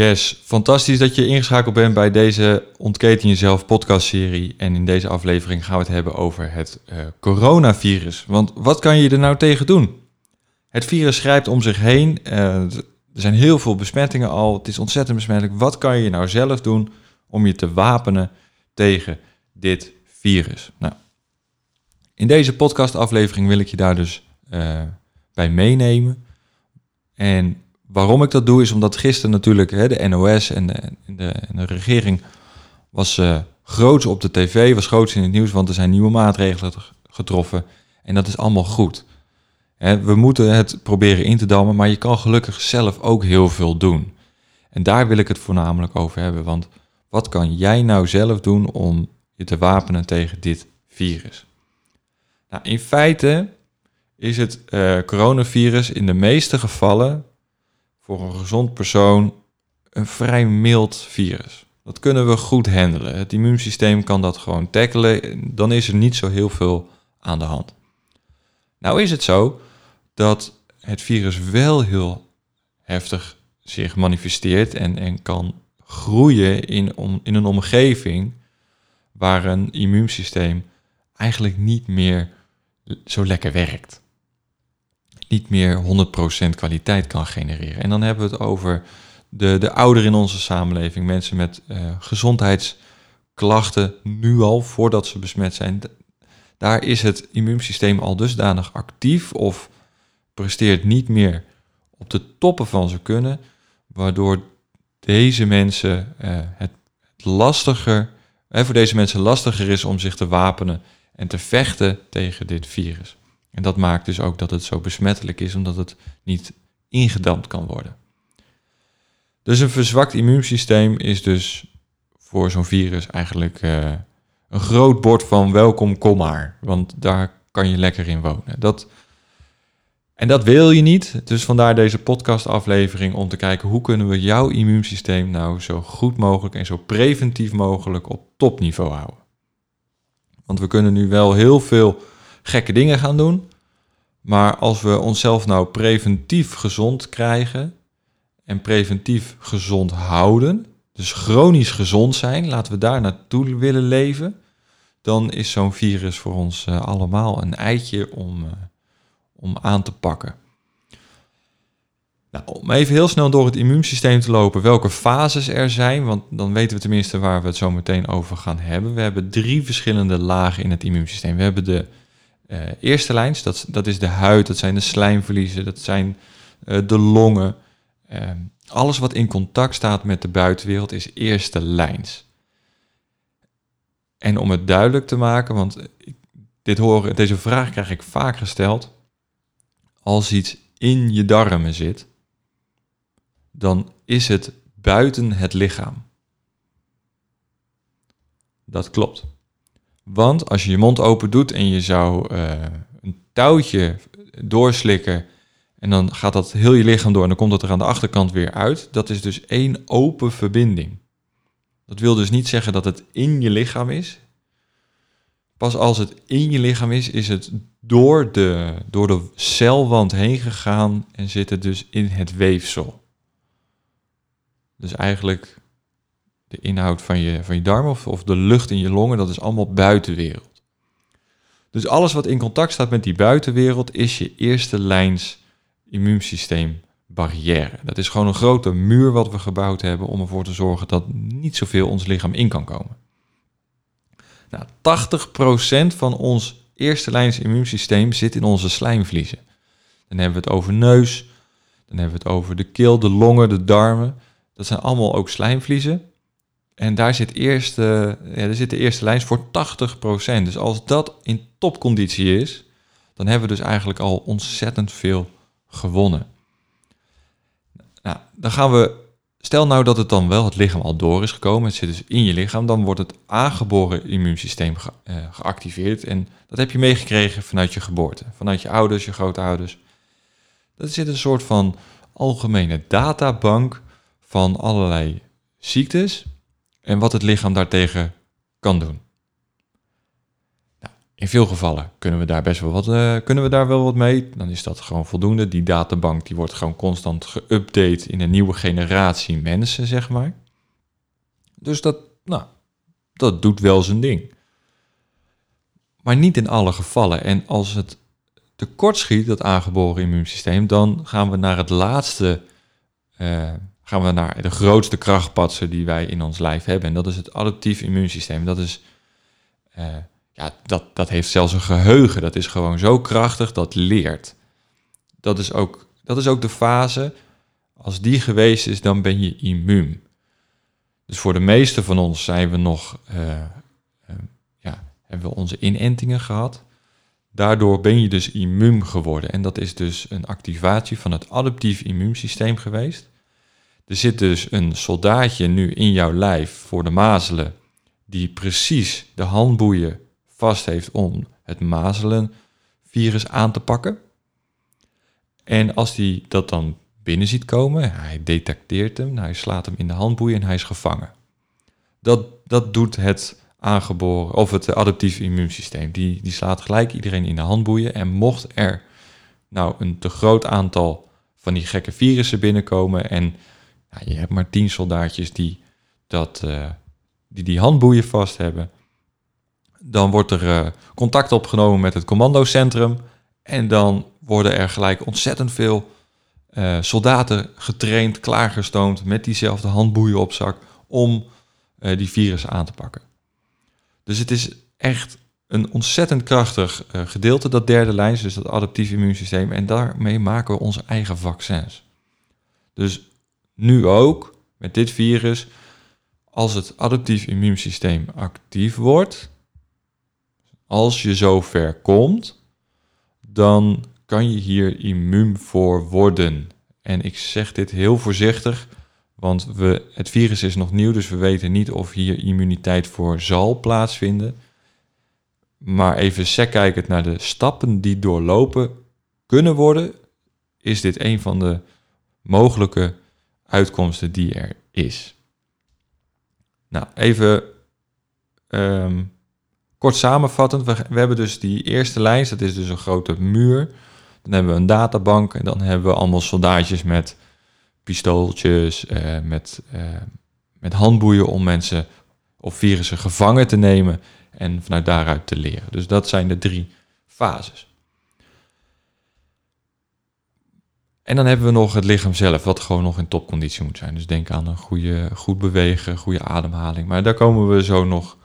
Yes, fantastisch dat je ingeschakeld bent bij deze Ontketen Jezelf podcastserie. En in deze aflevering gaan we het hebben over het uh, coronavirus. Want wat kan je er nou tegen doen? Het virus grijpt om zich heen. Uh, er zijn heel veel besmettingen al. Het is ontzettend besmettelijk. Wat kan je nou zelf doen om je te wapenen tegen dit virus? Nou, in deze podcastaflevering wil ik je daar dus uh, bij meenemen. En waarom ik dat doe is omdat gisteren natuurlijk hè, de NOS en de, de, de regering was uh, groots op de tv, was groots in het nieuws, want er zijn nieuwe maatregelen getroffen. En dat is allemaal goed. Hè, we moeten het proberen in te dammen, maar je kan gelukkig zelf ook heel veel doen. En daar wil ik het voornamelijk over hebben, want wat kan jij nou zelf doen om je te wapenen tegen dit virus? Nou, in feite is het uh, coronavirus in de meeste gevallen voor een gezond persoon een vrij mild virus. Dat kunnen we goed handelen. Het immuunsysteem kan dat gewoon tackelen. Dan is er niet zo heel veel aan de hand. Nou is het zo dat het virus wel heel heftig zich manifesteert en, en kan groeien in, om, in een omgeving waar een immuunsysteem eigenlijk niet meer zo lekker werkt niet meer 100% kwaliteit kan genereren. En dan hebben we het over de, de ouderen in onze samenleving, mensen met uh, gezondheidsklachten, nu al voordat ze besmet zijn. Daar is het immuunsysteem al dusdanig actief of presteert niet meer op de toppen van zijn kunnen, waardoor deze mensen uh, het, lastiger, uh, voor deze mensen lastiger is om zich te wapenen en te vechten tegen dit virus. En dat maakt dus ook dat het zo besmettelijk is, omdat het niet ingedampt kan worden. Dus een verzwakt immuunsysteem is dus voor zo'n virus eigenlijk uh, een groot bord van welkom, kom maar. Want daar kan je lekker in wonen. Dat, en dat wil je niet. Dus vandaar deze podcastaflevering om te kijken hoe kunnen we jouw immuunsysteem nou zo goed mogelijk en zo preventief mogelijk op topniveau houden. Want we kunnen nu wel heel veel gekke dingen gaan doen. Maar als we onszelf nou preventief gezond krijgen en preventief gezond houden, dus chronisch gezond zijn, laten we daar naartoe willen leven, dan is zo'n virus voor ons uh, allemaal een eitje om, uh, om aan te pakken. Nou, om even heel snel door het immuunsysteem te lopen, welke fases er zijn, want dan weten we tenminste waar we het zo meteen over gaan hebben. We hebben drie verschillende lagen in het immuunsysteem. We hebben de uh, eerste lijns, dat, dat is de huid, dat zijn de slijmverliezen, dat zijn uh, de longen. Uh, alles wat in contact staat met de buitenwereld is eerste lijns. En om het duidelijk te maken, want dit horen, deze vraag krijg ik vaak gesteld. Als iets in je darmen zit, dan is het buiten het lichaam. Dat klopt. Want als je je mond open doet en je zou uh, een touwtje doorslikken en dan gaat dat heel je lichaam door en dan komt het er aan de achterkant weer uit. Dat is dus één open verbinding. Dat wil dus niet zeggen dat het in je lichaam is. Pas als het in je lichaam is, is het door de, door de celwand heen gegaan en zit het dus in het weefsel. Dus eigenlijk de inhoud van je, van je darmen of, of de lucht in je longen, dat is allemaal buitenwereld. Dus alles wat in contact staat met die buitenwereld is je eerste lijns immuunsysteem barrière. Dat is gewoon een grote muur wat we gebouwd hebben om ervoor te zorgen dat niet zoveel ons lichaam in kan komen. Nou, 80% van ons eerste lijns immuunsysteem zit in onze slijmvliezen. Dan hebben we het over neus, dan hebben we het over de keel, de longen, de darmen. Dat zijn allemaal ook slijmvliezen. En daar zit, ja, daar zit de eerste lijns voor 80%. Dus als dat in topconditie is, dan hebben we dus eigenlijk al ontzettend veel gewonnen. Nou, dan gaan we, stel nou dat het dan wel het lichaam al door is gekomen, het zit dus in je lichaam, dan wordt het aangeboren immuunsysteem eh, geactiveerd. En dat heb je meegekregen vanuit je geboorte, vanuit je ouders, je grootouders. Dat zit een soort van algemene databank van allerlei ziektes en wat het lichaam daartegen kan doen. Nou, in veel gevallen kunnen we daar best wel wat, uh, kunnen we daar wel wat mee. Dan is dat gewoon voldoende. Die databank die wordt gewoon constant geüpdate in een nieuwe generatie mensen, zeg maar. Dus dat, nou, dat doet wel zijn ding. Maar niet in alle gevallen. En als het tekort schiet, dat aangeboren immuunsysteem, dan gaan we naar het laatste uh, gaan we naar de grootste krachtpatsen die wij in ons lijf hebben. En dat is het adaptief immuunsysteem. Dat is, uh, ja, dat, dat heeft zelfs een geheugen. Dat is gewoon zo krachtig, dat leert. Dat is ook, dat is ook de fase, als die geweest is, dan ben je immuun. Dus voor de meeste van ons zijn we nog, uh, uh, ja, hebben we onze inentingen gehad. Daardoor ben je dus immuun geworden. En dat is dus een activatie van het adaptief immuunsysteem geweest. Er zit dus een soldaatje nu in jouw lijf voor de mazelen, die precies de handboeien vast heeft om het mazelenvirus aan te pakken. En als hij dat dan binnen ziet komen, hij detecteert hem, hij slaat hem in de handboeien en hij is gevangen. Dat, dat doet het aangeboren, of het adaptief immuunsysteem. Die, die slaat gelijk iedereen in de handboeien. En mocht er nou een te groot aantal van die gekke virussen binnenkomen en je hebt maar tien soldaatjes die, dat, uh, die die handboeien vast hebben. Dan wordt er uh, contact opgenomen met het commandocentrum. En dan worden er gelijk ontzettend veel uh, soldaten getraind, klaargestoomd met diezelfde handboeien op zak om die virussen aan te pakken. Dus het is echt een ontzettend krachtig gedeelte, dat derde lijn, dus dat adaptief immuunsysteem. En daarmee maken we onze eigen vaccins. Dus nu ook met dit virus, als het adaptief immuunsysteem actief wordt, als je zover komt, dan kan je hier immuun voor worden. En ik zeg dit heel voorzichtig, want we, het virus is nog nieuw, dus we weten niet of hier immuniteit voor zal plaatsvinden. Maar even sec kijkend naar de stappen die doorlopen kunnen worden, is dit een van de mogelijke uitkomsten die er is. Nou, even ehm, kort samenvattend. We, hebben dus die eerste lijst, dat is dus een grote muur. Dan hebben we een databank en dan hebben we allemaal soldaatjes met pistooltjes, uh, met, uh, met handboeien om mensen of virussen gevangen te nemen en vanuit daaruit te leren. Dus dat zijn de drie fases. En dan hebben we nog het lichaam zelf, wat gewoon nog in topconditie moet zijn. Dus denk aan een goede, goed bewegen, goede ademhaling. Maar daar komen we zo nog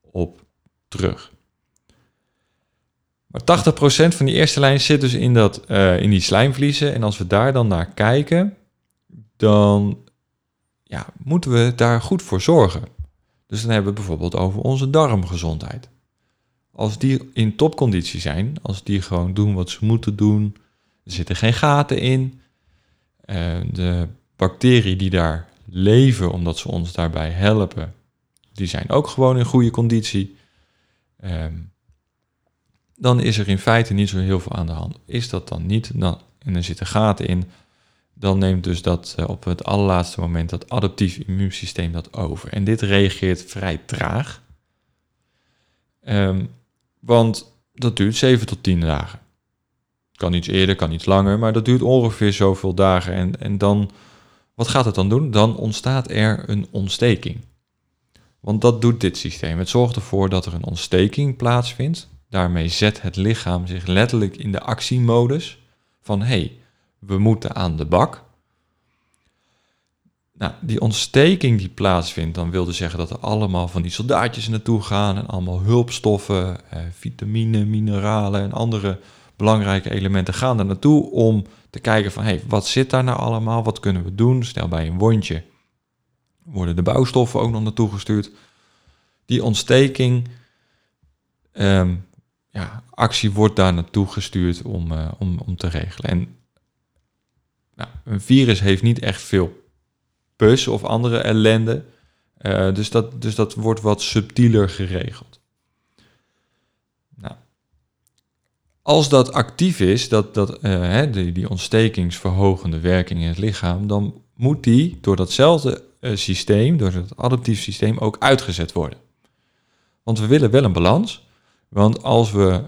op terug. Maar 80% van die eerste lijn zit dus in, dat, uh, in die slijmvliezen. En als we daar dan naar kijken, dan ja, moeten we daar goed voor zorgen. Dus dan hebben we bijvoorbeeld over onze darmgezondheid. Als die in topconditie zijn, als die gewoon doen wat ze moeten doen, er zitten geen gaten in. Uh, de bacteriën die daar leven, omdat ze ons daarbij helpen, die zijn ook gewoon in goede conditie. Um, dan is er in feite niet zo heel veel aan de hand. Is dat dan niet, dan, en er zitten gaten in, dan neemt dus dat uh, op het allerlaatste moment dat adaptief immuunsysteem dat over. En dit reageert vrij traag. Um, want dat duurt 7 tot 10 dagen. Kan iets eerder, kan iets langer, maar dat duurt ongeveer zoveel dagen. En, en dan, wat gaat het dan doen? Dan ontstaat er een ontsteking. Want dat doet dit systeem. Het zorgt ervoor dat er een ontsteking plaatsvindt. Daarmee zet het lichaam zich letterlijk in de actiemodus van hé, hey, we moeten aan de bak. Nou, die ontsteking die plaatsvindt, dan wil dus zeggen dat er allemaal van die soldaatjes naartoe gaan en allemaal hulpstoffen, eh, vitamine, mineralen en andere belangrijke elementen gaan er naartoe om te kijken van, hey, wat zit daar nou allemaal? Wat kunnen we doen? Stel bij een wondje worden de bouwstoffen ook nog naartoe gestuurd. Die ontsteking, ehm, ja, actie wordt daar naartoe gestuurd om, uh, om, om te regelen. En nou, een virus heeft niet echt veel pus of andere ellende. Uh, dus, dat, dus dat wordt wat subtieler geregeld. Nou, als dat actief is, dat, dat, uh, hè, die, die ontstekingsverhogende werking in het lichaam, dan moet die door datzelfde uh, systeem, door het adaptief systeem, ook uitgezet worden. Want we willen wel een balans. Want als we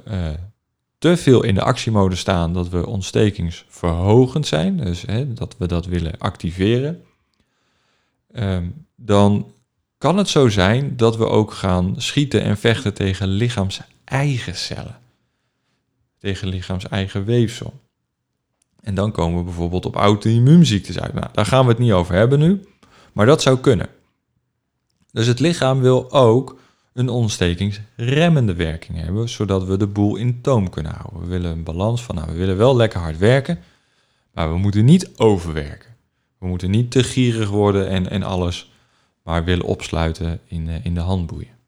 te veel in de actiemode staan dat we ontstekingsverhogend zijn, dus hè, dat we dat willen activeren, Ehm, dan kan het zo zijn dat we ook gaan schieten en vechten tegen lichaams eigen cellen. Tegen lichaams eigen weefsel. En dan komen we bijvoorbeeld op auto-immuunziektes uit. Nou, daar gaan we het niet over hebben nu, maar dat zou kunnen. Dus het lichaam wil ook een ontstekingsremmende werking hebben, zodat we de boel in toom kunnen houden. We willen een balans van, nou, we willen wel lekker hard werken, maar we moeten niet overwerken. We moeten niet te gierig worden en, en alles maar willen opsluiten in, uh, in de handboeien.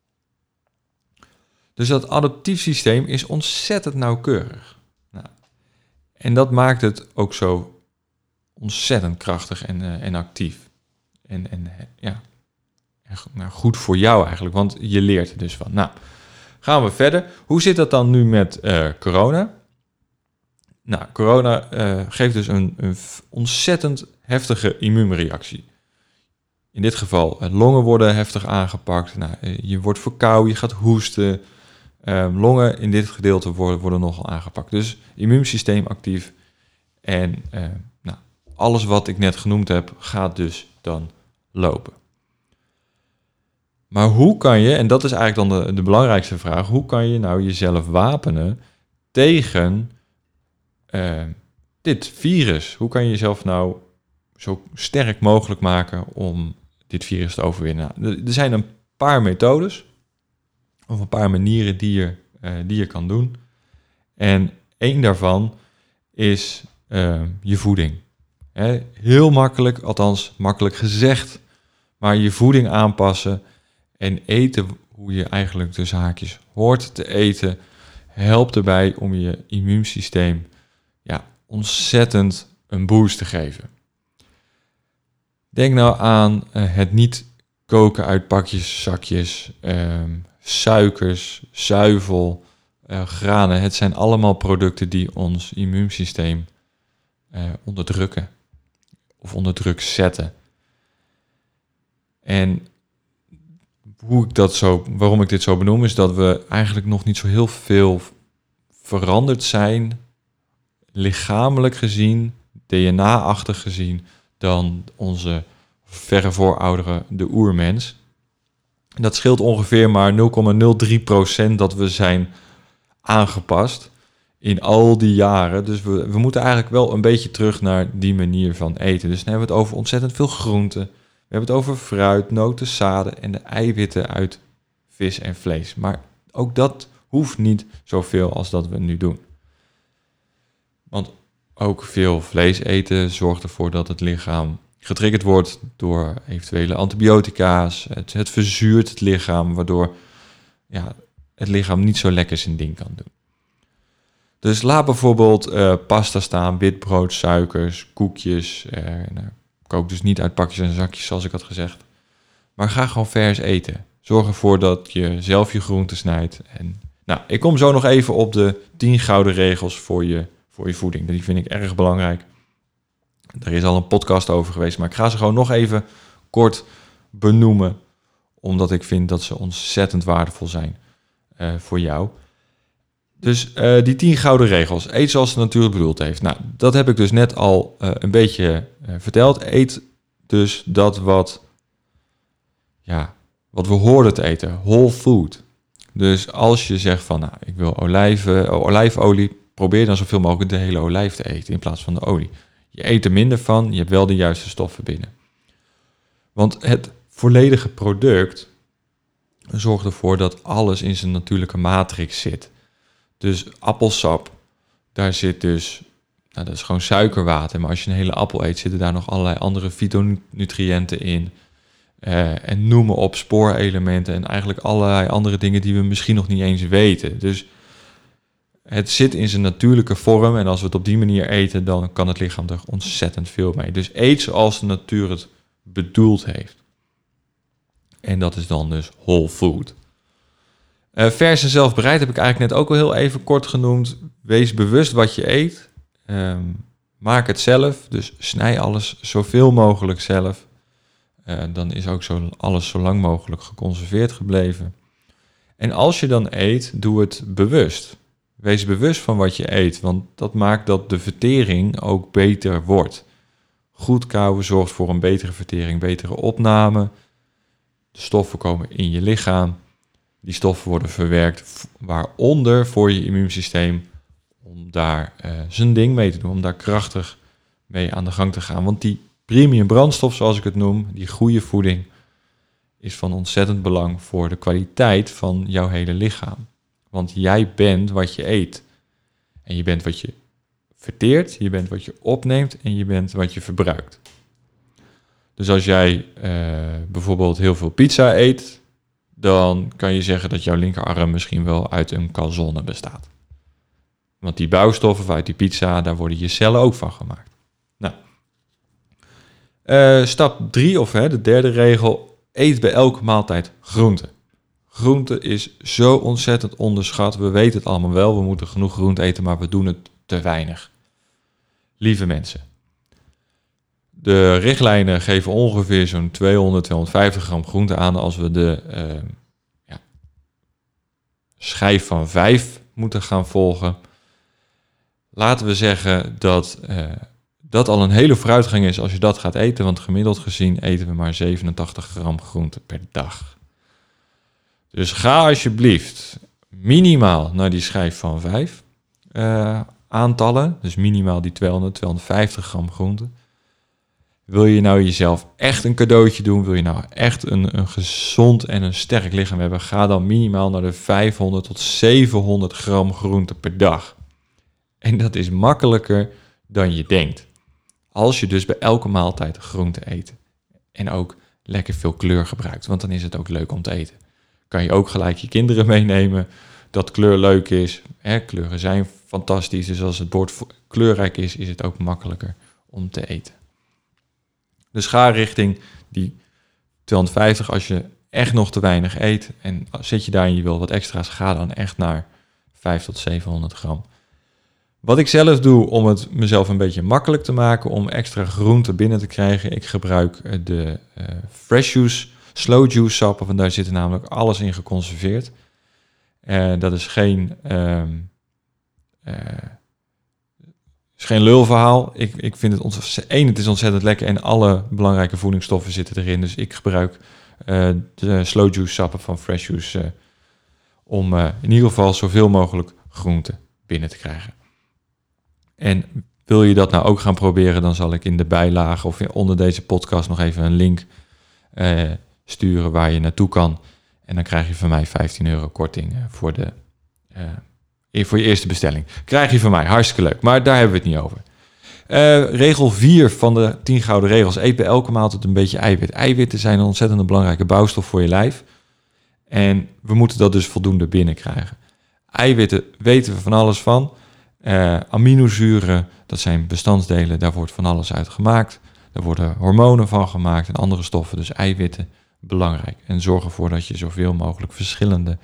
Dus dat adaptief systeem is ontzettend nauwkeurig. Nou, en dat maakt het ook zo ontzettend krachtig en, uh, en actief. En, en ja, nou, goed voor jou eigenlijk, want je leert er dus van. Nou, gaan we verder. Hoe zit dat dan nu met uh, corona? Nou, corona uh, geeft dus een, een, ontzettend heftige immuunreactie. In dit geval, longen worden heftig aangepakt. Nou, je wordt verkouden, je gaat hoesten. Ehm, longen in dit gedeelte worden, worden nogal aangepakt. Dus immuunsysteem actief. En nou, alles wat ik net genoemd heb, gaat dus dan lopen. Maar hoe kan je, en dat is eigenlijk dan de, belangrijkste vraag, hoe kan je nou jezelf wapenen tegen uh, dit virus, hoe kan je jezelf nou zo sterk mogelijk maken om dit virus te overwinnen? Nou, er zijn een paar methodes of een paar manieren die je, uh, die je kan doen. En één daarvan is uh, je voeding. Heel makkelijk, althans makkelijk gezegd, maar je voeding aanpassen en eten hoe je eigenlijk de zaakjes hoort te eten, helpt erbij om je immuunsysteem ja, ontzettend een boost te geven. Denk nou aan uh, het niet koken uit pakjes, zakjes, uh, suikers, zuivel, uh, granen. Het zijn allemaal producten die ons immuunsysteem uh, onderdrukken of onder druk zetten. En hoe ik dat zo, waarom ik dit zo benoem, is dat we eigenlijk nog niet zo heel veel veranderd zijn lichamelijk gezien, DNA-achtig gezien, dan onze verre voorouderen, de oermens. Dat scheelt ongeveer maar 0,03% dat we zijn aangepast in al die jaren. Dus we, moeten eigenlijk wel een beetje terug naar die manier van eten. Dus dan hebben we het over ontzettend veel groenten. We hebben het over fruit, noten, zaden en de eiwitten uit vis en vlees. Maar ook dat hoeft niet zoveel als dat we nu doen. Want ook veel vlees eten zorgt ervoor dat het lichaam getriggerd wordt door eventuele antibiotica's. Het, het verzuurt het lichaam, waardoor ja, het lichaam niet zo lekker zijn ding kan doen. Dus laat bijvoorbeeld uh, pasta staan, witbrood, suikers, koekjes. Uh, nou, kook dus niet uit pakjes en zakjes, zoals ik had gezegd. Maar ga gewoon vers eten. Zorg ervoor dat je zelf je groenten snijdt. En, nou, ik kom zo nog even op de 10 gouden regels voor je voor je voeding. Die vind ik erg belangrijk. Er is al een podcast over geweest, maar ik ga ze gewoon nog even kort benoemen, omdat ik vind dat ze ontzettend waardevol zijn uh, voor jou. Dus uh, die tien gouden regels. Eet zoals het natuurlijk bedoeld heeft. Nou, dat heb ik dus net al uh, een beetje verteld. Eet dus dat wat, ja, wat we hoorden te eten. Whole food. Dus als je zegt van, nou, ik wil olijven, olijfolie, probeer dan zoveel mogelijk de hele olijf te eten in plaats van de olie. Je eet er minder van, je hebt wel de juiste stoffen binnen. Want het volledige product zorgt ervoor dat alles in zijn natuurlijke matrix zit. Dus appelsap, daar zit dus, nou, dat is gewoon suikerwater. Maar als je een hele appel eet, zitten daar nog allerlei andere fytonutriënten in. Uh, en noemen op spoorelementen en eigenlijk allerlei andere dingen die we misschien nog niet eens weten. Dus het zit in zijn natuurlijke vorm en als we het op die manier eten, dan kan het lichaam er ontzettend veel mee. Dus eet zoals de natuur het bedoeld heeft. En dat is dan dus whole food. Uh, vers en zelfbereid heb ik eigenlijk net ook al heel even kort genoemd. Wees bewust wat je eet. Ehm, maak het zelf, dus snij alles zoveel mogelijk zelf. Uh, dan is ook zo alles zo lang mogelijk geconserveerd gebleven. En als je dan eet, doe het bewust. Wees bewust van wat je eet, want dat maakt dat de vertering ook beter wordt. Goed kauwen zorgt voor een betere vertering, betere opname. De stoffen komen in je lichaam. Die stoffen worden verwerkt, waaronder voor je immuunsysteem, om daar uh, zijn ding mee te doen, om daar krachtig mee aan de gang te gaan. Want die premium brandstof, zoals ik het noem, die goede voeding, is van ontzettend belang voor de kwaliteit van jouw hele lichaam. Want jij bent wat je eet. En je bent wat je verteert, je bent wat je opneemt en je bent wat je verbruikt. Dus als jij uh, bijvoorbeeld heel veel pizza eet, dan kan je zeggen dat jouw linkerarm misschien wel uit een calzone bestaat. Want die bouwstoffen uit die pizza, daar worden je cellen ook van gemaakt. Nou, uh, stap 3 of hè, de derde regel, eet bij elke maaltijd groente. Groente is zo ontzettend onderschat. We weten het allemaal wel, we moeten genoeg groente eten, maar we doen het te weinig. Lieve mensen, de richtlijnen geven ongeveer zo'n 200, 250 gram groente aan als we de uh, ja, schijf van 5 moeten gaan volgen. Laten we zeggen dat uh, dat al een hele vooruitgang is als je dat gaat eten, want gemiddeld gezien eten we maar 87 gram groente per dag. Dus ga alsjeblieft minimaal naar die schijf van 5 uh, aantallen, dus minimaal die 200, 250 gram groente. Wil je nou jezelf echt een cadeautje doen? Wil je nou echt een, een gezond en een sterk lichaam hebben? Ga dan minimaal naar de 500 tot 700 gram groente per dag. En dat is makkelijker dan je denkt. Als je dus bij elke maaltijd groente eet. En ook lekker veel kleur gebruikt, want dan is het ook leuk om te eten. Kan je ook gelijk je kinderen meenemen dat kleur leuk is. Hè, kleuren zijn fantastisch, dus als het bord kleurrijk is, is het ook makkelijker om te eten. Dus ga richting die 250 als je echt nog te weinig eet. En zit je daar en je wil wat extra's, ga dan echt naar 5 tot 700 gram. Wat ik zelf doe om het mezelf een beetje makkelijk te maken om extra groente binnen te krijgen. Ik gebruik eh, de uh, fresh juice, slow juice sappen, want daar zit namelijk alles in geconserveerd. Uh, dat is geen uh, is geen lulverhaal. Ik, ik vind het. Eén, het is ontzettend lekker en alle belangrijke voedingsstoffen zitten erin. Dus ik gebruik uh, de slow juice sappen van Fresh Juice... Om in ieder geval zoveel mogelijk groente binnen te krijgen. En wil je dat nou ook gaan proberen... dan zal ik in de bijlage of onder deze podcast nog even een link sturen... waar je naartoe kan. En dan krijg je van mij 15 euro korting voor de voor je eerste bestelling. Krijg je van mij, hartstikke leuk. Maar daar hebben we het niet over. Regel 4 van de 10 gouden regels. Eet bij elke maaltijd een beetje eiwit. Eiwitten zijn een ontzettend belangrijke bouwstof voor je lijf. En we moeten dat dus voldoende binnenkrijgen. Eiwitten weten we van alles van. Uh, aminozuren, dat zijn bestandsdelen, daar wordt van alles uit gemaakt. Daar worden hormonen van gemaakt en andere stoffen. Dus eiwitten, belangrijk. En zorg ervoor dat je zoveel mogelijk verschillende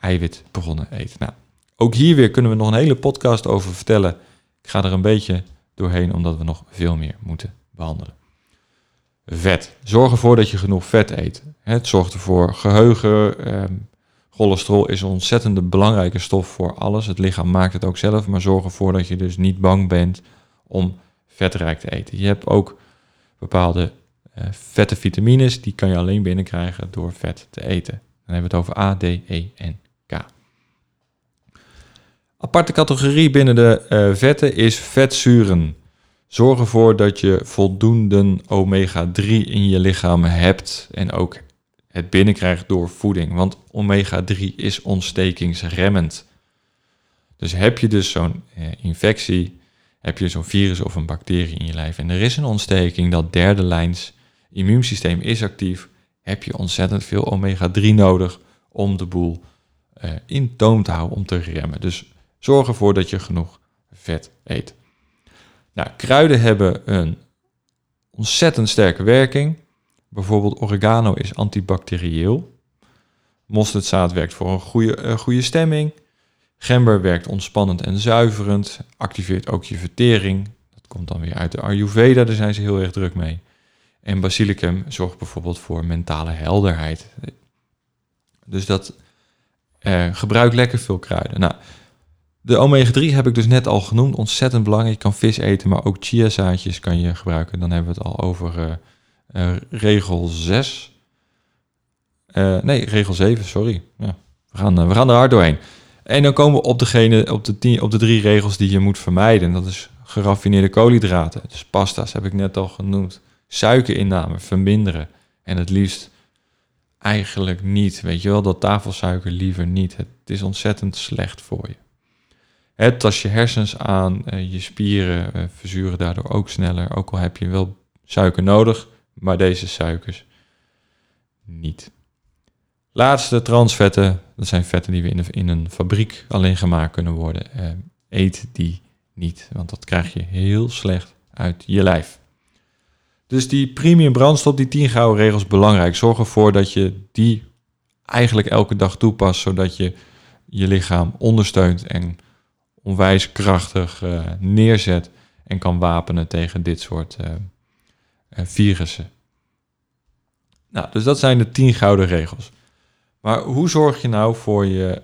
eiwitbronnen eet. Nou, ook hier weer kunnen we nog een hele podcast over vertellen. Ik ga er een beetje doorheen, omdat we nog veel meer moeten behandelen. Vet. Zorg ervoor dat je genoeg vet eet. Het zorgt ervoor geheugen. Eh, cholesterol is een ontzettende belangrijke stof voor alles. Het lichaam maakt het ook zelf, maar zorg ervoor dat je dus niet bang bent om vetrijk te eten. Je hebt ook bepaalde vette vitamines, die kan je alleen binnenkrijgen door vet te eten. Dan hebben we het over A, D, E en K. Aparte categorie binnen de uh, vetten is vetzuren. Zorg ervoor dat je voldoende omega-3 in je lichaam hebt en ook het binnenkrijgt door voeding. Want omega-3 is ontstekingsremmend. Dus heb je dus zo'n eh, infectie, heb je zo'n virus of een bacterie in je lijf en er is een ontsteking, dat derde lijns immuunsysteem is actief, heb je ontzettend veel omega-3 nodig om de boel uh, in toom te houden, om te remmen. Dus zorg ervoor dat je genoeg vet eet. Nou, kruiden hebben een ontzettend sterke werking. Bijvoorbeeld oregano is antibacterieel. Mosterdzaad werkt voor een goede, uh, goede stemming. Gember werkt ontspannend en zuiverend, activeert ook je vertering. Dat komt dan weer uit de Ayurveda, daar zijn ze heel erg druk mee. En basilicum zorgt bijvoorbeeld voor mentale helderheid. Dus dat uh, gebruik lekker veel kruiden. Nou, de omega-3 heb ik dus net al genoemd, ontzettend belangrijk. Je kan vis eten, maar ook chiazaadjes kan je gebruiken. Dan hebben we het al over uh, uh, regel 6. nee, regel 7, sorry. Ja, we, gaan, we gaan er hard doorheen. En dan komen we op, degene, op, de tien, op de drie regels die je moet vermijden. Dat is geraffineerde koolhydraten. Dus pasta's heb ik net al genoemd. Suikerinname verminderen. En het liefst eigenlijk niet. Weet je wel, dat tafelsuiker liever niet. Het is ontzettend slecht voor je. Het tast je hersens aan, eh, je spieren eh, verzuren daardoor ook sneller. Ook al heb je wel suiker nodig, maar deze suikers niet. Laatste transvetten, dat zijn vetten die we in, in een fabriek alleen gemaakt kunnen worden. Eh, eet die niet, want dat krijg je heel slecht uit je lijf. Dus die premium brandstof, die 10 gouden regels, belangrijk. Zorg ervoor dat je die eigenlijk elke dag toepast, zodat je je lichaam ondersteunt en onwijs krachtig uh, neerzet en kan wapenen tegen dit soort uh, virussen. Nou, dus dat zijn de 10 gouden regels. Maar hoe zorg je nou voor je,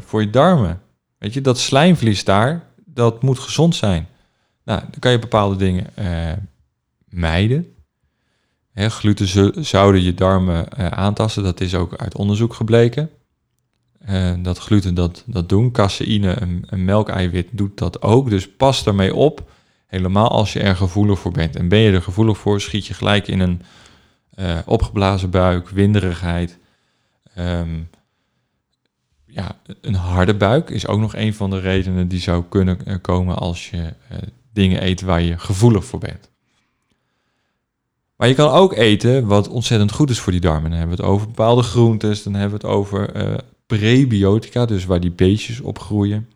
voor je darmen? Weet je, dat slijmvlies daar, dat moet gezond zijn. Nou, dan kan je bepaalde dingen mijden. Hè, gluten zouden je darmen uh, aantasten, dat is ook uit onderzoek gebleken. dat gluten dat, dat doen. Caseïne, een, een melkeiwit, doet dat ook. Dus pas daarmee op, helemaal als je er gevoelig voor bent. En ben je er gevoelig voor, schiet je gelijk in een opgeblazen buik, winderigheid Um, ja, een harde buik is ook nog een van de redenen die zou kunnen eh, komen als je dingen eet waar je gevoelig voor bent. Maar je kan ook eten wat ontzettend goed is voor die darmen. Dan hebben we het over bepaalde groentes, dan hebben we het over uh, prebiotica, dus waar die beestjes op groeien.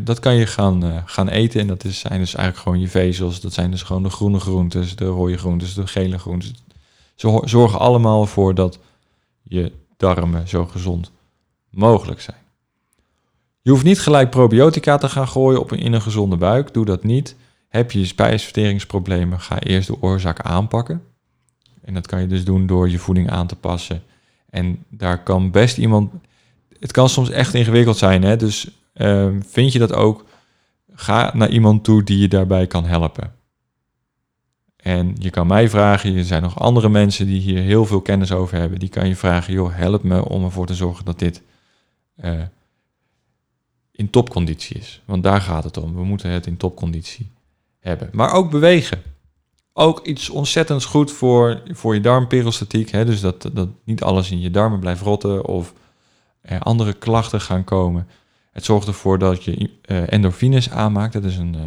dat kan je gaan, gaan eten en dat zijn dus eigenlijk gewoon je vezels. Dat zijn dus gewoon de groene groentes, de rode groentes, de gele groentes. Ze zorgen allemaal voor dat je darmen zo gezond mogelijk zijn. Je hoeft niet gelijk probiotica te gaan gooien op in een gezonde buik. Doe dat niet. Heb je spijsverteringsproblemen, ga eerst de oorzaak aanpakken. En dat kan je dus doen door je voeding aan te passen. En daar kan best iemand. Het kan soms echt ingewikkeld zijn. Hè? Dus uh, vind je dat ook? Ga naar iemand toe die je daarbij kan helpen. En je kan mij vragen, er zijn nog andere mensen die hier heel veel kennis over hebben. Die kan je vragen, joh, help me om ervoor te zorgen dat dit uh, in topconditie is. Want daar gaat het om. We moeten het in topconditie hebben. Maar ook bewegen. Ook iets ontzettend goed voor, voor je darmperistatiek. Hè? Dus dat, dat niet alles in je darmen blijft rotten of er andere klachten gaan komen. Het zorgt ervoor dat je uh, endorfines aanmaakt. Dat is een, uh,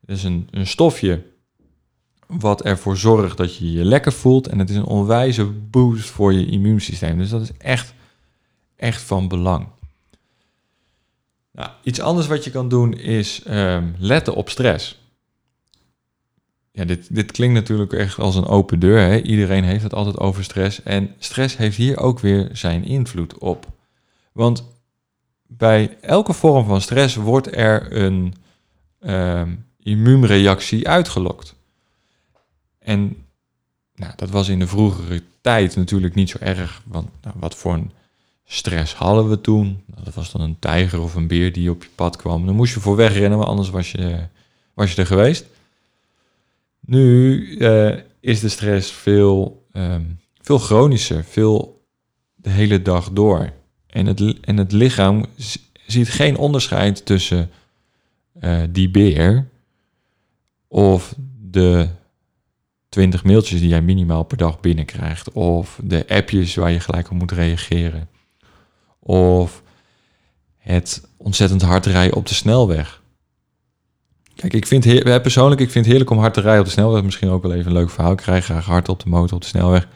dat is een, een stofje wat ervoor zorgt dat je je lekker voelt. En het is een onwijze boost voor je immuunsysteem. Dus dat is echt, echt van belang. Nou, iets anders wat je kan doen is um, letten op stress. Ja, dit, dit klinkt natuurlijk echt als een open deur. Hè? Iedereen heeft het altijd over stress. En stress heeft hier ook weer zijn invloed op. Want bij elke vorm van stress wordt er een um, immuunreactie uitgelokt. En nou, dat was in de vroegere tijd natuurlijk niet zo erg. Want nou, wat voor een stress hadden we toen? Nou, dat was dan een tijger of een beer die op je pad kwam. Dan moest je voor wegrennen, maar anders was je, was je er geweest. Nu uh, is de stress veel, um, veel chronischer, veel de hele dag door. En het, en het lichaam ziet geen onderscheid tussen uh, die beer Of de 20 mailtjes die jij minimaal per dag binnenkrijgt. Of de appjes waar je gelijk op moet reageren. Of het ontzettend hard rijden op de snelweg. Kijk, ik vind persoonlijk, ik vind het heerlijk om hard te rijden op de snelweg. Misschien ook wel even een leuk verhaal. Ik rij graag hard op de motor op de snelweg.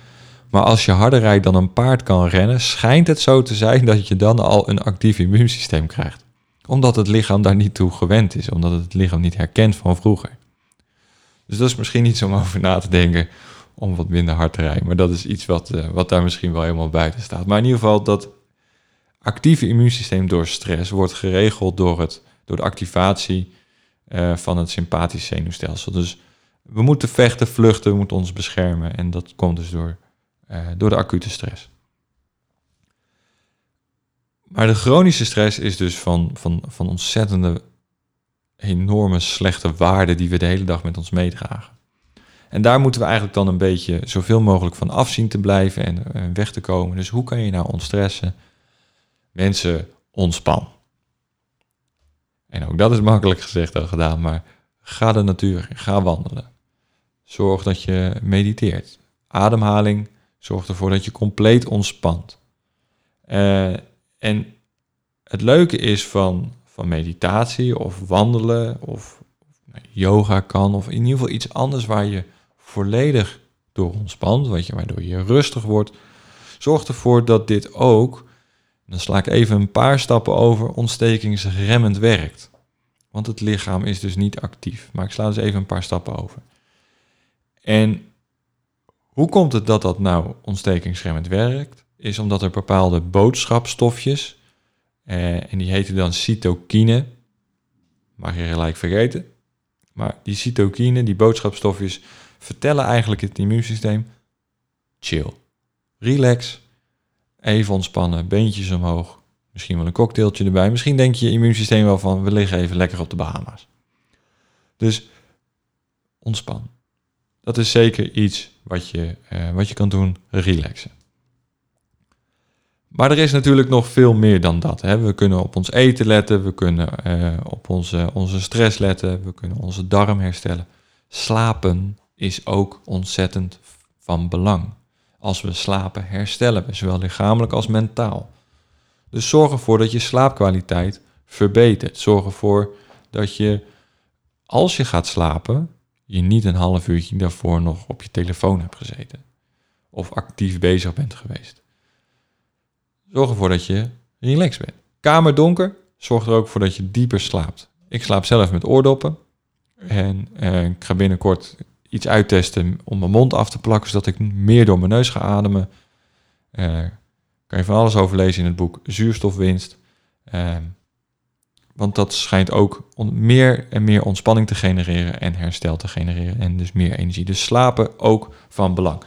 Maar als je harder rijdt dan een paard kan rennen, schijnt het zo te zijn dat je dan al een actief immuunsysteem krijgt. Omdat het lichaam daar niet toe gewend is, omdat het lichaam niet herkent van vroeger. Dus dat is misschien iets om over na te denken om wat minder hard te rijden. Maar dat is iets wat, uh, wat daar misschien wel helemaal buiten staat. Maar in ieder geval, dat actieve immuunsysteem door stress wordt geregeld door, het, door de activatie uh, van het sympathisch zenuwstelsel. Dus we moeten vechten, vluchten, we moeten ons beschermen. En dat komt dus door, uh, door de acute stress. Maar de chronische stress is dus van, van, van ontzettende, enorme slechte waarden die we de hele dag met ons meedragen. En daar moeten we eigenlijk dan een beetje zoveel mogelijk van afzien te blijven en, en weg te komen. Dus hoe kan je nou ontstressen? Mensen, ontspan. En ook dat is makkelijk gezegd dan gedaan, maar ga de natuur ga wandelen. Zorg dat je mediteert. Ademhaling, zorg ervoor dat je compleet ontspant. Uh, en het leuke is van, van meditatie of wandelen of yoga kan, of in ieder geval iets anders waar je volledig door ontspant, wat je, waardoor je rustig wordt. Zorg ervoor dat dit ook dan sla ik even een paar stappen over, ontstekingsremmend werkt. Want het lichaam is dus niet actief. Maar ik sla dus even een paar stappen over. En hoe komt het dat dat nou ontstekingsremmend werkt? Is omdat er bepaalde boodschapstofjes, eh, en die heten dan cytokine, mag je gelijk vergeten. Maar die cytokine, die boodschapstofjes, vertellen eigenlijk het immuunsysteem: chill, relax, Even ontspannen, beentjes omhoog. Misschien wel een cocktailtje erbij. Misschien denk je immuunsysteem wel van, we liggen even lekker op de Bahama's. Dus ontspan. Dat is zeker iets wat je, uh, wat je kan doen, relaxen. Maar er is natuurlijk nog veel meer dan dat. Hè. We kunnen op ons eten letten, we kunnen uh, op onze, onze stress letten, we kunnen onze darm herstellen. Slapen is ook ontzettend van belang. Als we slapen herstellen we, zowel lichamelijk als mentaal. Dus zorg ervoor dat je slaapkwaliteit verbetert. Zorg ervoor dat je, als je gaat slapen, je niet een half uurtje daarvoor nog op je telefoon hebt gezeten. Of actief bezig bent geweest. Zorg ervoor dat je relaxed bent. Kamer donker, zorg er ook voor dat je dieper slaapt. Ik slaap zelf met oordoppen. En eh, ik ga binnenkort iets uittesten om mijn mond af te plakken, zodat ik meer door mijn neus ga ademen. Uh, kan je van alles over lezen in het boek Zuurstofwinst. Uh, want dat schijnt ook meer en meer ontspanning te genereren en herstel te genereren en dus meer energie. Dus slapen ook van belang.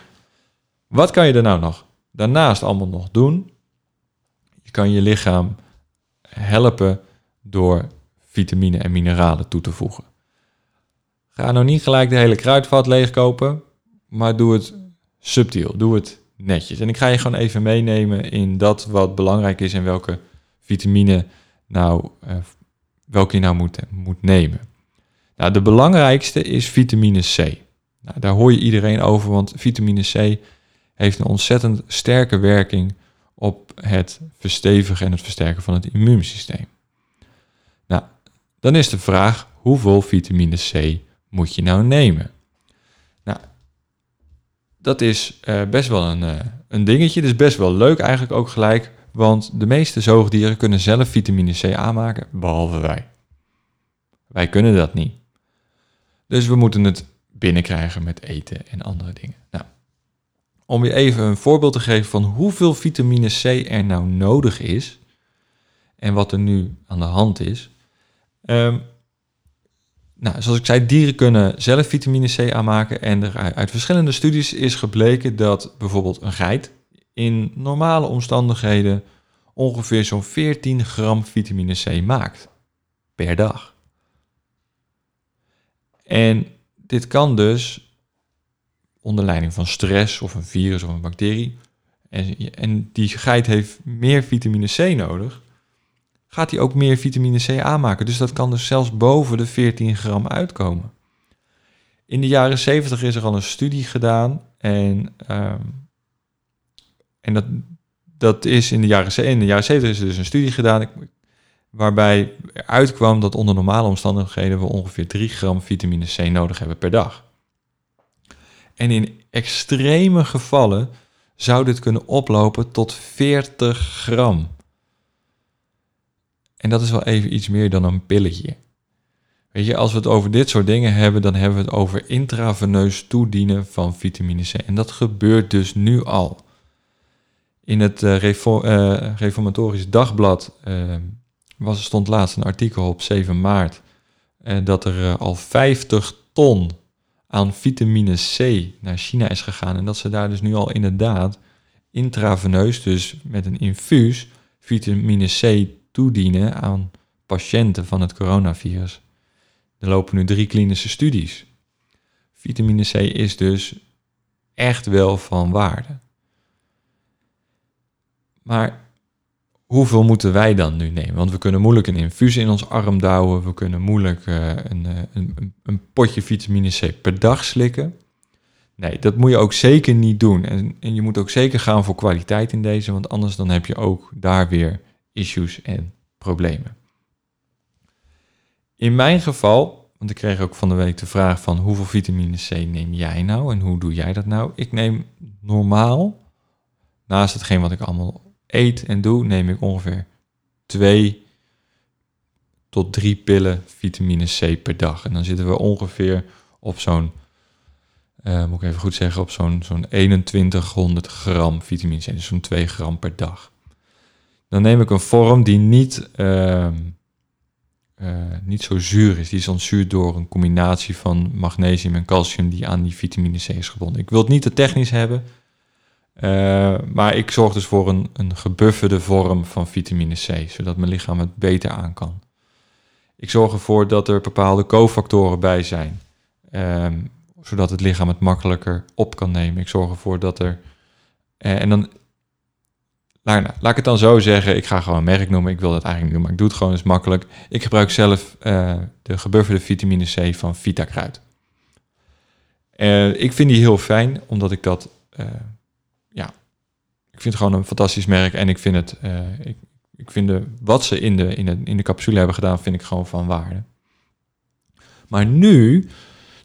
Wat kan je er nou nog daarnaast allemaal nog doen? Je kan je lichaam helpen door vitamine en mineralen toe te voegen. Ga nou niet gelijk de hele kruidvat leegkopen, maar doe het subtiel, doe het netjes. En ik ga je gewoon even meenemen in dat wat belangrijk is en welke vitamine nou, uh, welke je nou moet, moet nemen. Nou, de belangrijkste is vitamine C. Nou, daar hoor je iedereen over, want vitamine C heeft een ontzettend sterke werking op het verstevigen en het versterken van het immuunsysteem. Nou, dan is de vraag hoeveel vitamine C moet je nou nemen? Nou, dat is uh, best wel een, uh, een dingetje. Is best wel leuk eigenlijk ook gelijk. Want de meeste zoogdieren kunnen zelf vitamine C aanmaken, behalve wij. Wij kunnen dat niet. Dus we moeten het binnenkrijgen met eten en andere dingen. Nou, om je even een voorbeeld te geven van hoeveel vitamine C er nou nodig is en wat er nu aan de hand is. Um, nou, zoals ik zei, dieren kunnen zelf vitamine C aanmaken. En er uit verschillende studies is gebleken dat bijvoorbeeld een geit in normale omstandigheden ongeveer zo'n 14 gram vitamine C maakt per dag. En dit kan dus onder leiding van stress of een virus of een bacterie. En, en die geit heeft meer vitamine C nodig gaat hij ook meer vitamine C aanmaken. Dus dat kan dus zelfs boven de 14 gram uitkomen. In de jaren 70 is er al een studie gedaan en, ehm, en dat, dat is in de, jaren, in de jaren 70 is er dus een studie gedaan waarbij uitkwam dat onder normale omstandigheden we ongeveer 3 gram vitamine C nodig hebben per dag. En in extreme gevallen zou dit kunnen oplopen tot 40 gram. En dat is wel even iets meer dan een pilletje. Weet je, als we het over dit soort dingen hebben, dan hebben we het over intraveneus toedienen van vitamine C. En dat gebeurt dus nu al. In het uh, Reformatorisch Dagblad uh, was, stond laatst een artikel op 7 maart dat er al 50 ton aan vitamine C naar China is gegaan. En dat ze daar dus nu al inderdaad intraveneus, dus met een infuus, vitamine C toedienen aan patiënten van het coronavirus. Er lopen nu drie klinische studies. Vitamine C is dus echt wel van waarde. Maar hoeveel moeten wij dan nu nemen? Want we kunnen moeilijk een infuus in ons arm douwen. We kunnen moeilijk uh, een, een, een, potje vitamine C per dag slikken. Nee, dat moet je ook zeker niet doen. En, en je moet ook zeker gaan voor kwaliteit in deze, want anders dan heb je ook daar weer issues en problemen. In mijn geval, want ik kreeg ook van de week de vraag van hoeveel vitamine C neem jij nou en hoe doe jij dat nou? Ik neem normaal, naast hetgeen wat ik allemaal eet en doe, neem ik ongeveer twee tot drie pillen vitamine C per dag. En dan zitten we ongeveer op zo'n, uh, moet ik even goed zeggen, op zo'n zo'n 2100 gram vitamine C. Dus zo'n 2 gram per dag. Dan neem ik een vorm die niet, uh, niet zo zuur is. Die is ontzuurd door een combinatie van magnesium en calcium die aan die vitamine C is gebonden. Ik wil het niet te technisch hebben. Uh, maar ik zorg dus voor een, een gebufferde vorm van vitamine C, zodat mijn lichaam het beter aan kan. Ik zorg ervoor dat er bepaalde cofactoren bij zijn, um, zodat het lichaam het makkelijker op kan nemen. Ik zorg ervoor dat er. Uh, en dan. Nou, nou, laat ik het dan zo zeggen. Ik ga gewoon een merk noemen. Ik wil dat eigenlijk niet doen, maar ik doe het gewoon eens makkelijk. Ik gebruik zelf uh, de gebufferde vitamine C van Vitakruid. ik vind die heel fijn, omdat ik dat ja, ik vind het gewoon een fantastisch merk. En ik vind het, ik, ik vind de, wat ze in de, in, de, in de capsule hebben gedaan, vind ik gewoon van waarde. Maar nu,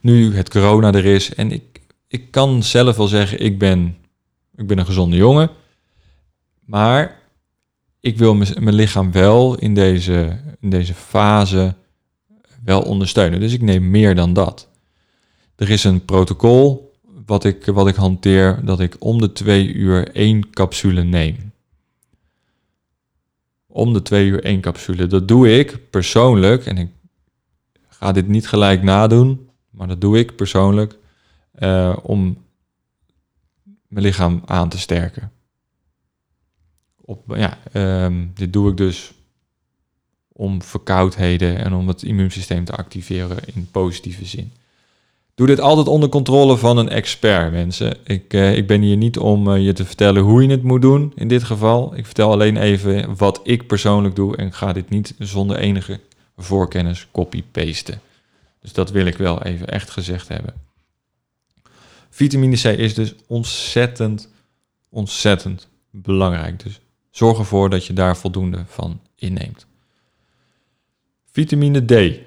nu het corona er is en ik, ik kan zelf wel zeggen, ik ben, ik ben een gezonde jongen. Maar ik wil mijn lichaam wel in deze, in deze fase wel ondersteunen. Dus ik neem meer dan dat. Er is een protocol wat ik, wat ik hanteer, dat ik om de twee uur één capsule neem. Om de twee uur één capsule. Dat doe ik persoonlijk, en ik ga dit niet gelijk nadoen, maar dat doe ik persoonlijk uh, om mijn lichaam aan te sterken. Op, ja, um, dit doe ik dus om verkoudheden en om het immuunsysteem te activeren in positieve zin. Doe dit altijd onder controle van een expert, mensen. Ik, uh, ik ben hier niet om uh, je te vertellen hoe je het moet doen in dit geval. Ik vertel alleen even wat ik persoonlijk doe en ga dit niet zonder enige voorkennis copy-pasten. Dus dat wil ik wel even echt gezegd hebben. Vitamine C is dus ontzettend, ontzettend belangrijk. Dus zorg ervoor dat je daar voldoende van inneemt. Vitamine D,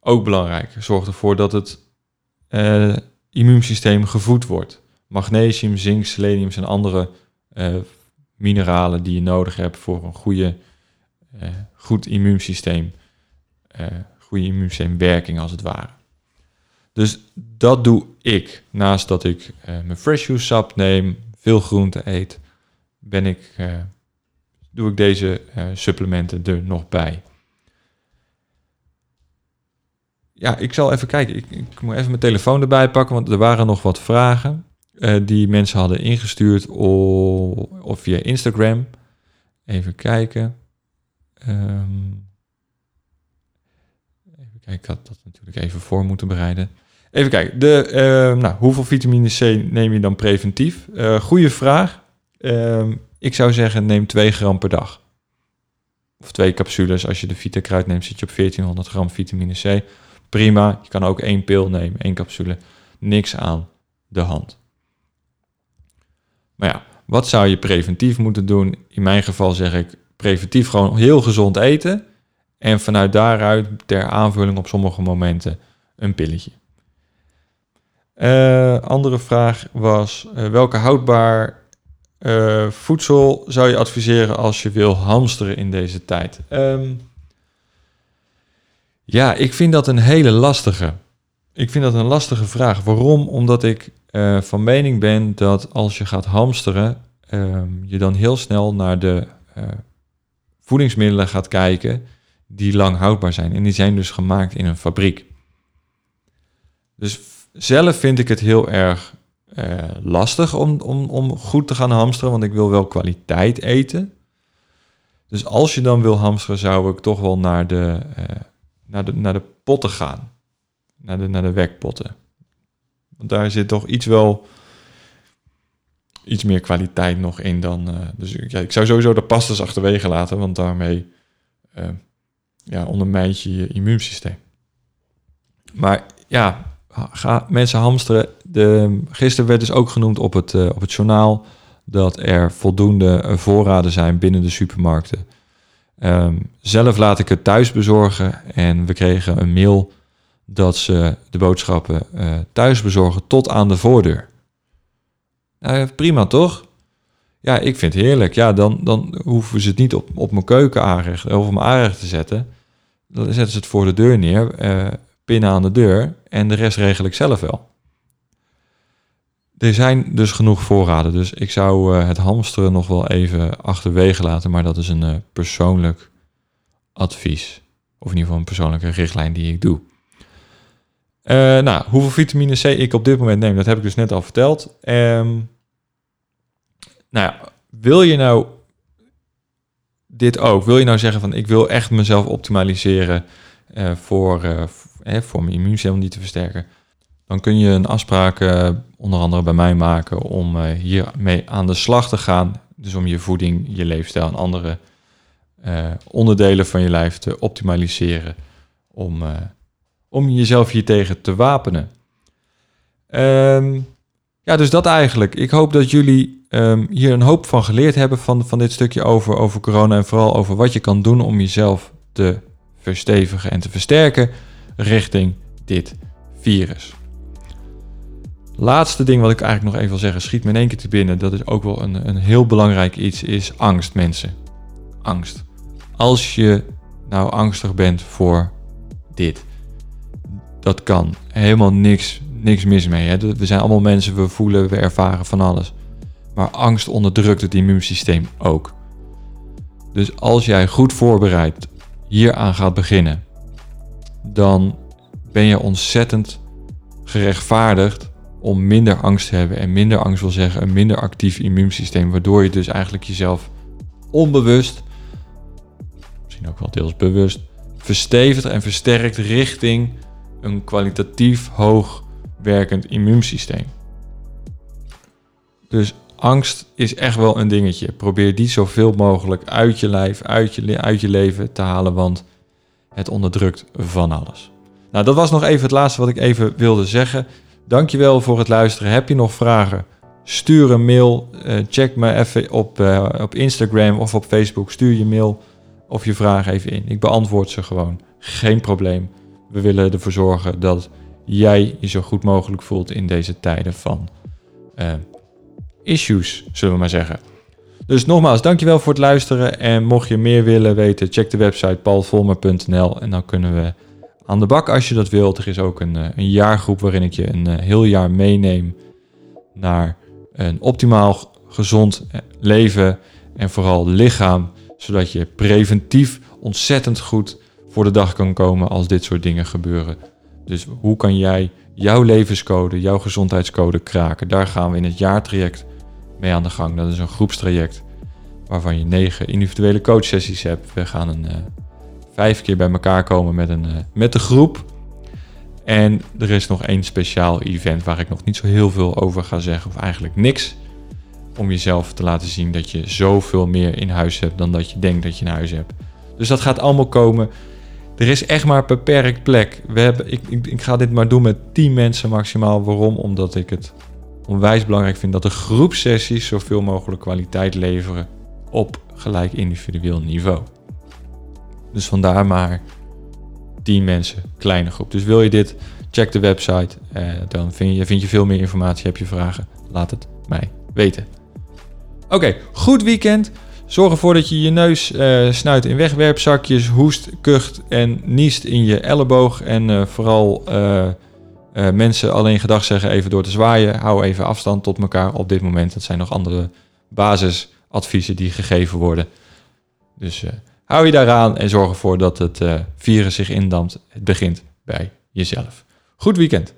ook belangrijk. Zorg ervoor dat het uh, immuunsysteem gevoed wordt. Magnesium, zink, selenium zijn andere uh, mineralen die je nodig hebt voor een goede, uh, goed immuunsysteem. goede immuunsysteemwerking als het ware. Dus dat doe ik. Naast dat ik mijn fresh juice sap neem, veel groente eet, ben ik, doe ik deze supplementen er nog bij. ja, ik zal even kijken. Ik, ik, moet even mijn telefoon erbij pakken, want er waren nog wat vragen uh, die mensen hadden ingestuurd of, of via Instagram. Even kijken. Um, even kijken, ik had dat natuurlijk even voor moeten bereiden. Even kijken, de, uh, nou, hoeveel vitamine C neem je dan preventief? Uh, goeie vraag. Ehm, ik zou zeggen, neem 2 gram per dag. Of twee capsules. Als je de Vita neemt, zit je op 1400 gram vitamine C prima. Je kan ook één pil nemen, één capsule. niks aan de hand. Maar ja, wat zou je preventief moeten doen? In mijn geval zeg ik preventief gewoon heel gezond eten. En vanuit daaruit ter aanvulling op sommige momenten een pilletje. Uh, andere vraag was: uh, welke houdbaar uh, voedsel zou je adviseren als je wil hamsteren in deze tijd? Um, ja, ik vind dat een hele lastige. Ik vind dat een lastige vraag. Waarom? Omdat ik van mening ben dat als je gaat hamsteren, ehm, je dan heel snel naar de voedingsmiddelen gaat kijken die lang houdbaar zijn. En die zijn dus gemaakt in een fabriek. Dus zelf vind ik het heel erg uh, lastig om, om, om goed te gaan hamsteren, want ik wil wel kwaliteit eten. Dus als je dan wil hamsteren, zou ik toch wel naar de, uh, naar de, naar de potten gaan. Naar de, naar de wekpotten. Want daar zit toch iets wel iets meer kwaliteit nog in dan. Uh, dus ik zou sowieso de pastas achterwege laten, want daarmee ja, ondermijnt je je immuunsysteem. Maar ja, ga mensen hamsteren. De, gisteren werd dus ook genoemd op het, uh, op het journaal dat er voldoende voorraden zijn binnen de supermarkten. Um, zelf laat ik het thuis bezorgen en we kregen een mail dat ze de boodschappen thuis bezorgen tot aan de voordeur. Nou, prima toch? Ja, ik vind het heerlijk. Ja, dan, dan hoeven ze het niet op, op mijn keuken aanrecht of op mijn aanrecht te zetten. Dan zetten ze het voor de deur neer, pinnen aan de deur en de rest regel ik zelf wel. Er zijn dus genoeg voorraden, dus ik zou uh, het hamsteren nog wel even achterwege laten, maar dat is een uh, persoonlijk advies. Of in ieder geval een persoonlijke richtlijn die ik doe. Uh, nou, hoeveel vitamine C ik op dit moment neem, dat heb ik dus net al verteld. Um, nou ja, wil je nou dit ook? Wil je nou zeggen van ik wil echt mezelf optimaliseren voor, voor mijn immuunsysteem niet te versterken? Dan kun je een afspraak uh, onder andere bij mij maken om hiermee aan de slag te gaan. Dus om je voeding, je leefstijl en andere onderdelen van je lijf te optimaliseren. Om om jezelf hiertegen te wapenen. Um, ja, dus dat eigenlijk. Ik hoop dat jullie um, hier een hoop van geleerd hebben van, van dit stukje over, over corona en vooral over wat je kan doen om jezelf te verstevigen en te versterken richting dit virus. Laatste ding wat ik eigenlijk nog even wil zeggen, schiet me in één keer te binnen. Dat is ook wel een, een heel belangrijk iets, is angst mensen. Angst. Als je nou angstig bent voor dit dat kan. Helemaal niks, niks mis mee. Hè? We zijn allemaal mensen, we voelen, we ervaren van alles. Maar angst onderdrukt het immuunsysteem ook. Dus als jij goed voorbereid hieraan gaat beginnen, dan ben je ontzettend gerechtvaardigd om minder angst te hebben. En minder angst wil zeggen een minder actief immuunsysteem, waardoor je dus eigenlijk jezelf onbewust, misschien ook wel deels bewust, verstevigt en versterkt richting een kwalitatief hoog werkend immuunsysteem. Dus angst is echt wel een dingetje. Probeer die zoveel mogelijk uit je lijf, uit je, uit je leven te halen, want het onderdrukt van alles. Nou, dat was nog even het laatste wat ik even wilde zeggen. Dankjewel voor het luisteren. Heb je nog vragen? Stuur een mail. Uh, check me even op, uh, op Instagram of op Facebook. Stuur je mail of je vraag even in. Ik beantwoord ze gewoon. Geen probleem. We willen ervoor zorgen dat jij je zo goed mogelijk voelt in deze tijden van uh, issues, zullen we maar zeggen. Dus nogmaals, dankjewel voor het luisteren. En mocht je meer willen weten, check de website paulvolmer.nl en dan kunnen we aan de bak als je dat wilt. Er is ook een, eh, een jaargroep waarin ik je een uh, heel jaar meeneem naar een optimaal gezond leven en vooral lichaam, zodat je preventief ontzettend goed voor de dag kan komen als dit soort dingen gebeuren. Dus hoe kan jij jouw levenscode, jouw gezondheidscode kraken? Daar gaan we in het jaartraject mee aan de gang. Dat is een groepstraject waarvan je negen individuele coachsessies hebt. We gaan een uh, vijf keer bij elkaar komen met, een, uh, met de groep. En er is nog één speciaal event waar ik nog niet zo heel veel over ga zeggen, of eigenlijk niks. Om jezelf te laten zien dat je zoveel meer in huis hebt dan dat je denkt dat je in huis hebt. Dus dat gaat allemaal komen. Er is echt maar beperkt plek. We hebben, ik, ik ga dit maar doen met 10 mensen maximaal. Waarom? Omdat ik het onwijs belangrijk vind dat de groepsessies zoveel mogelijk kwaliteit leveren op gelijk individueel niveau. Dus vandaar maar 10 mensen, kleine groep. Dus wil je dit, check de website. Eh, dan vind je, vind je veel meer informatie. Heb je vragen? Laat het mij weten. Oké, goed weekend. Zorg ervoor dat je je neus uh, snuit in wegwerpzakjes, hoest, kucht en niest in je elleboog. En uh, vooral uh, mensen alleen gedag zeggen even door te zwaaien. Hou even afstand tot elkaar op dit moment. Dat zijn nog andere basisadviezen die gegeven worden. Dus hou je daaraan en zorg ervoor dat het virus zich indampt. Het begint bij jezelf. Goed weekend.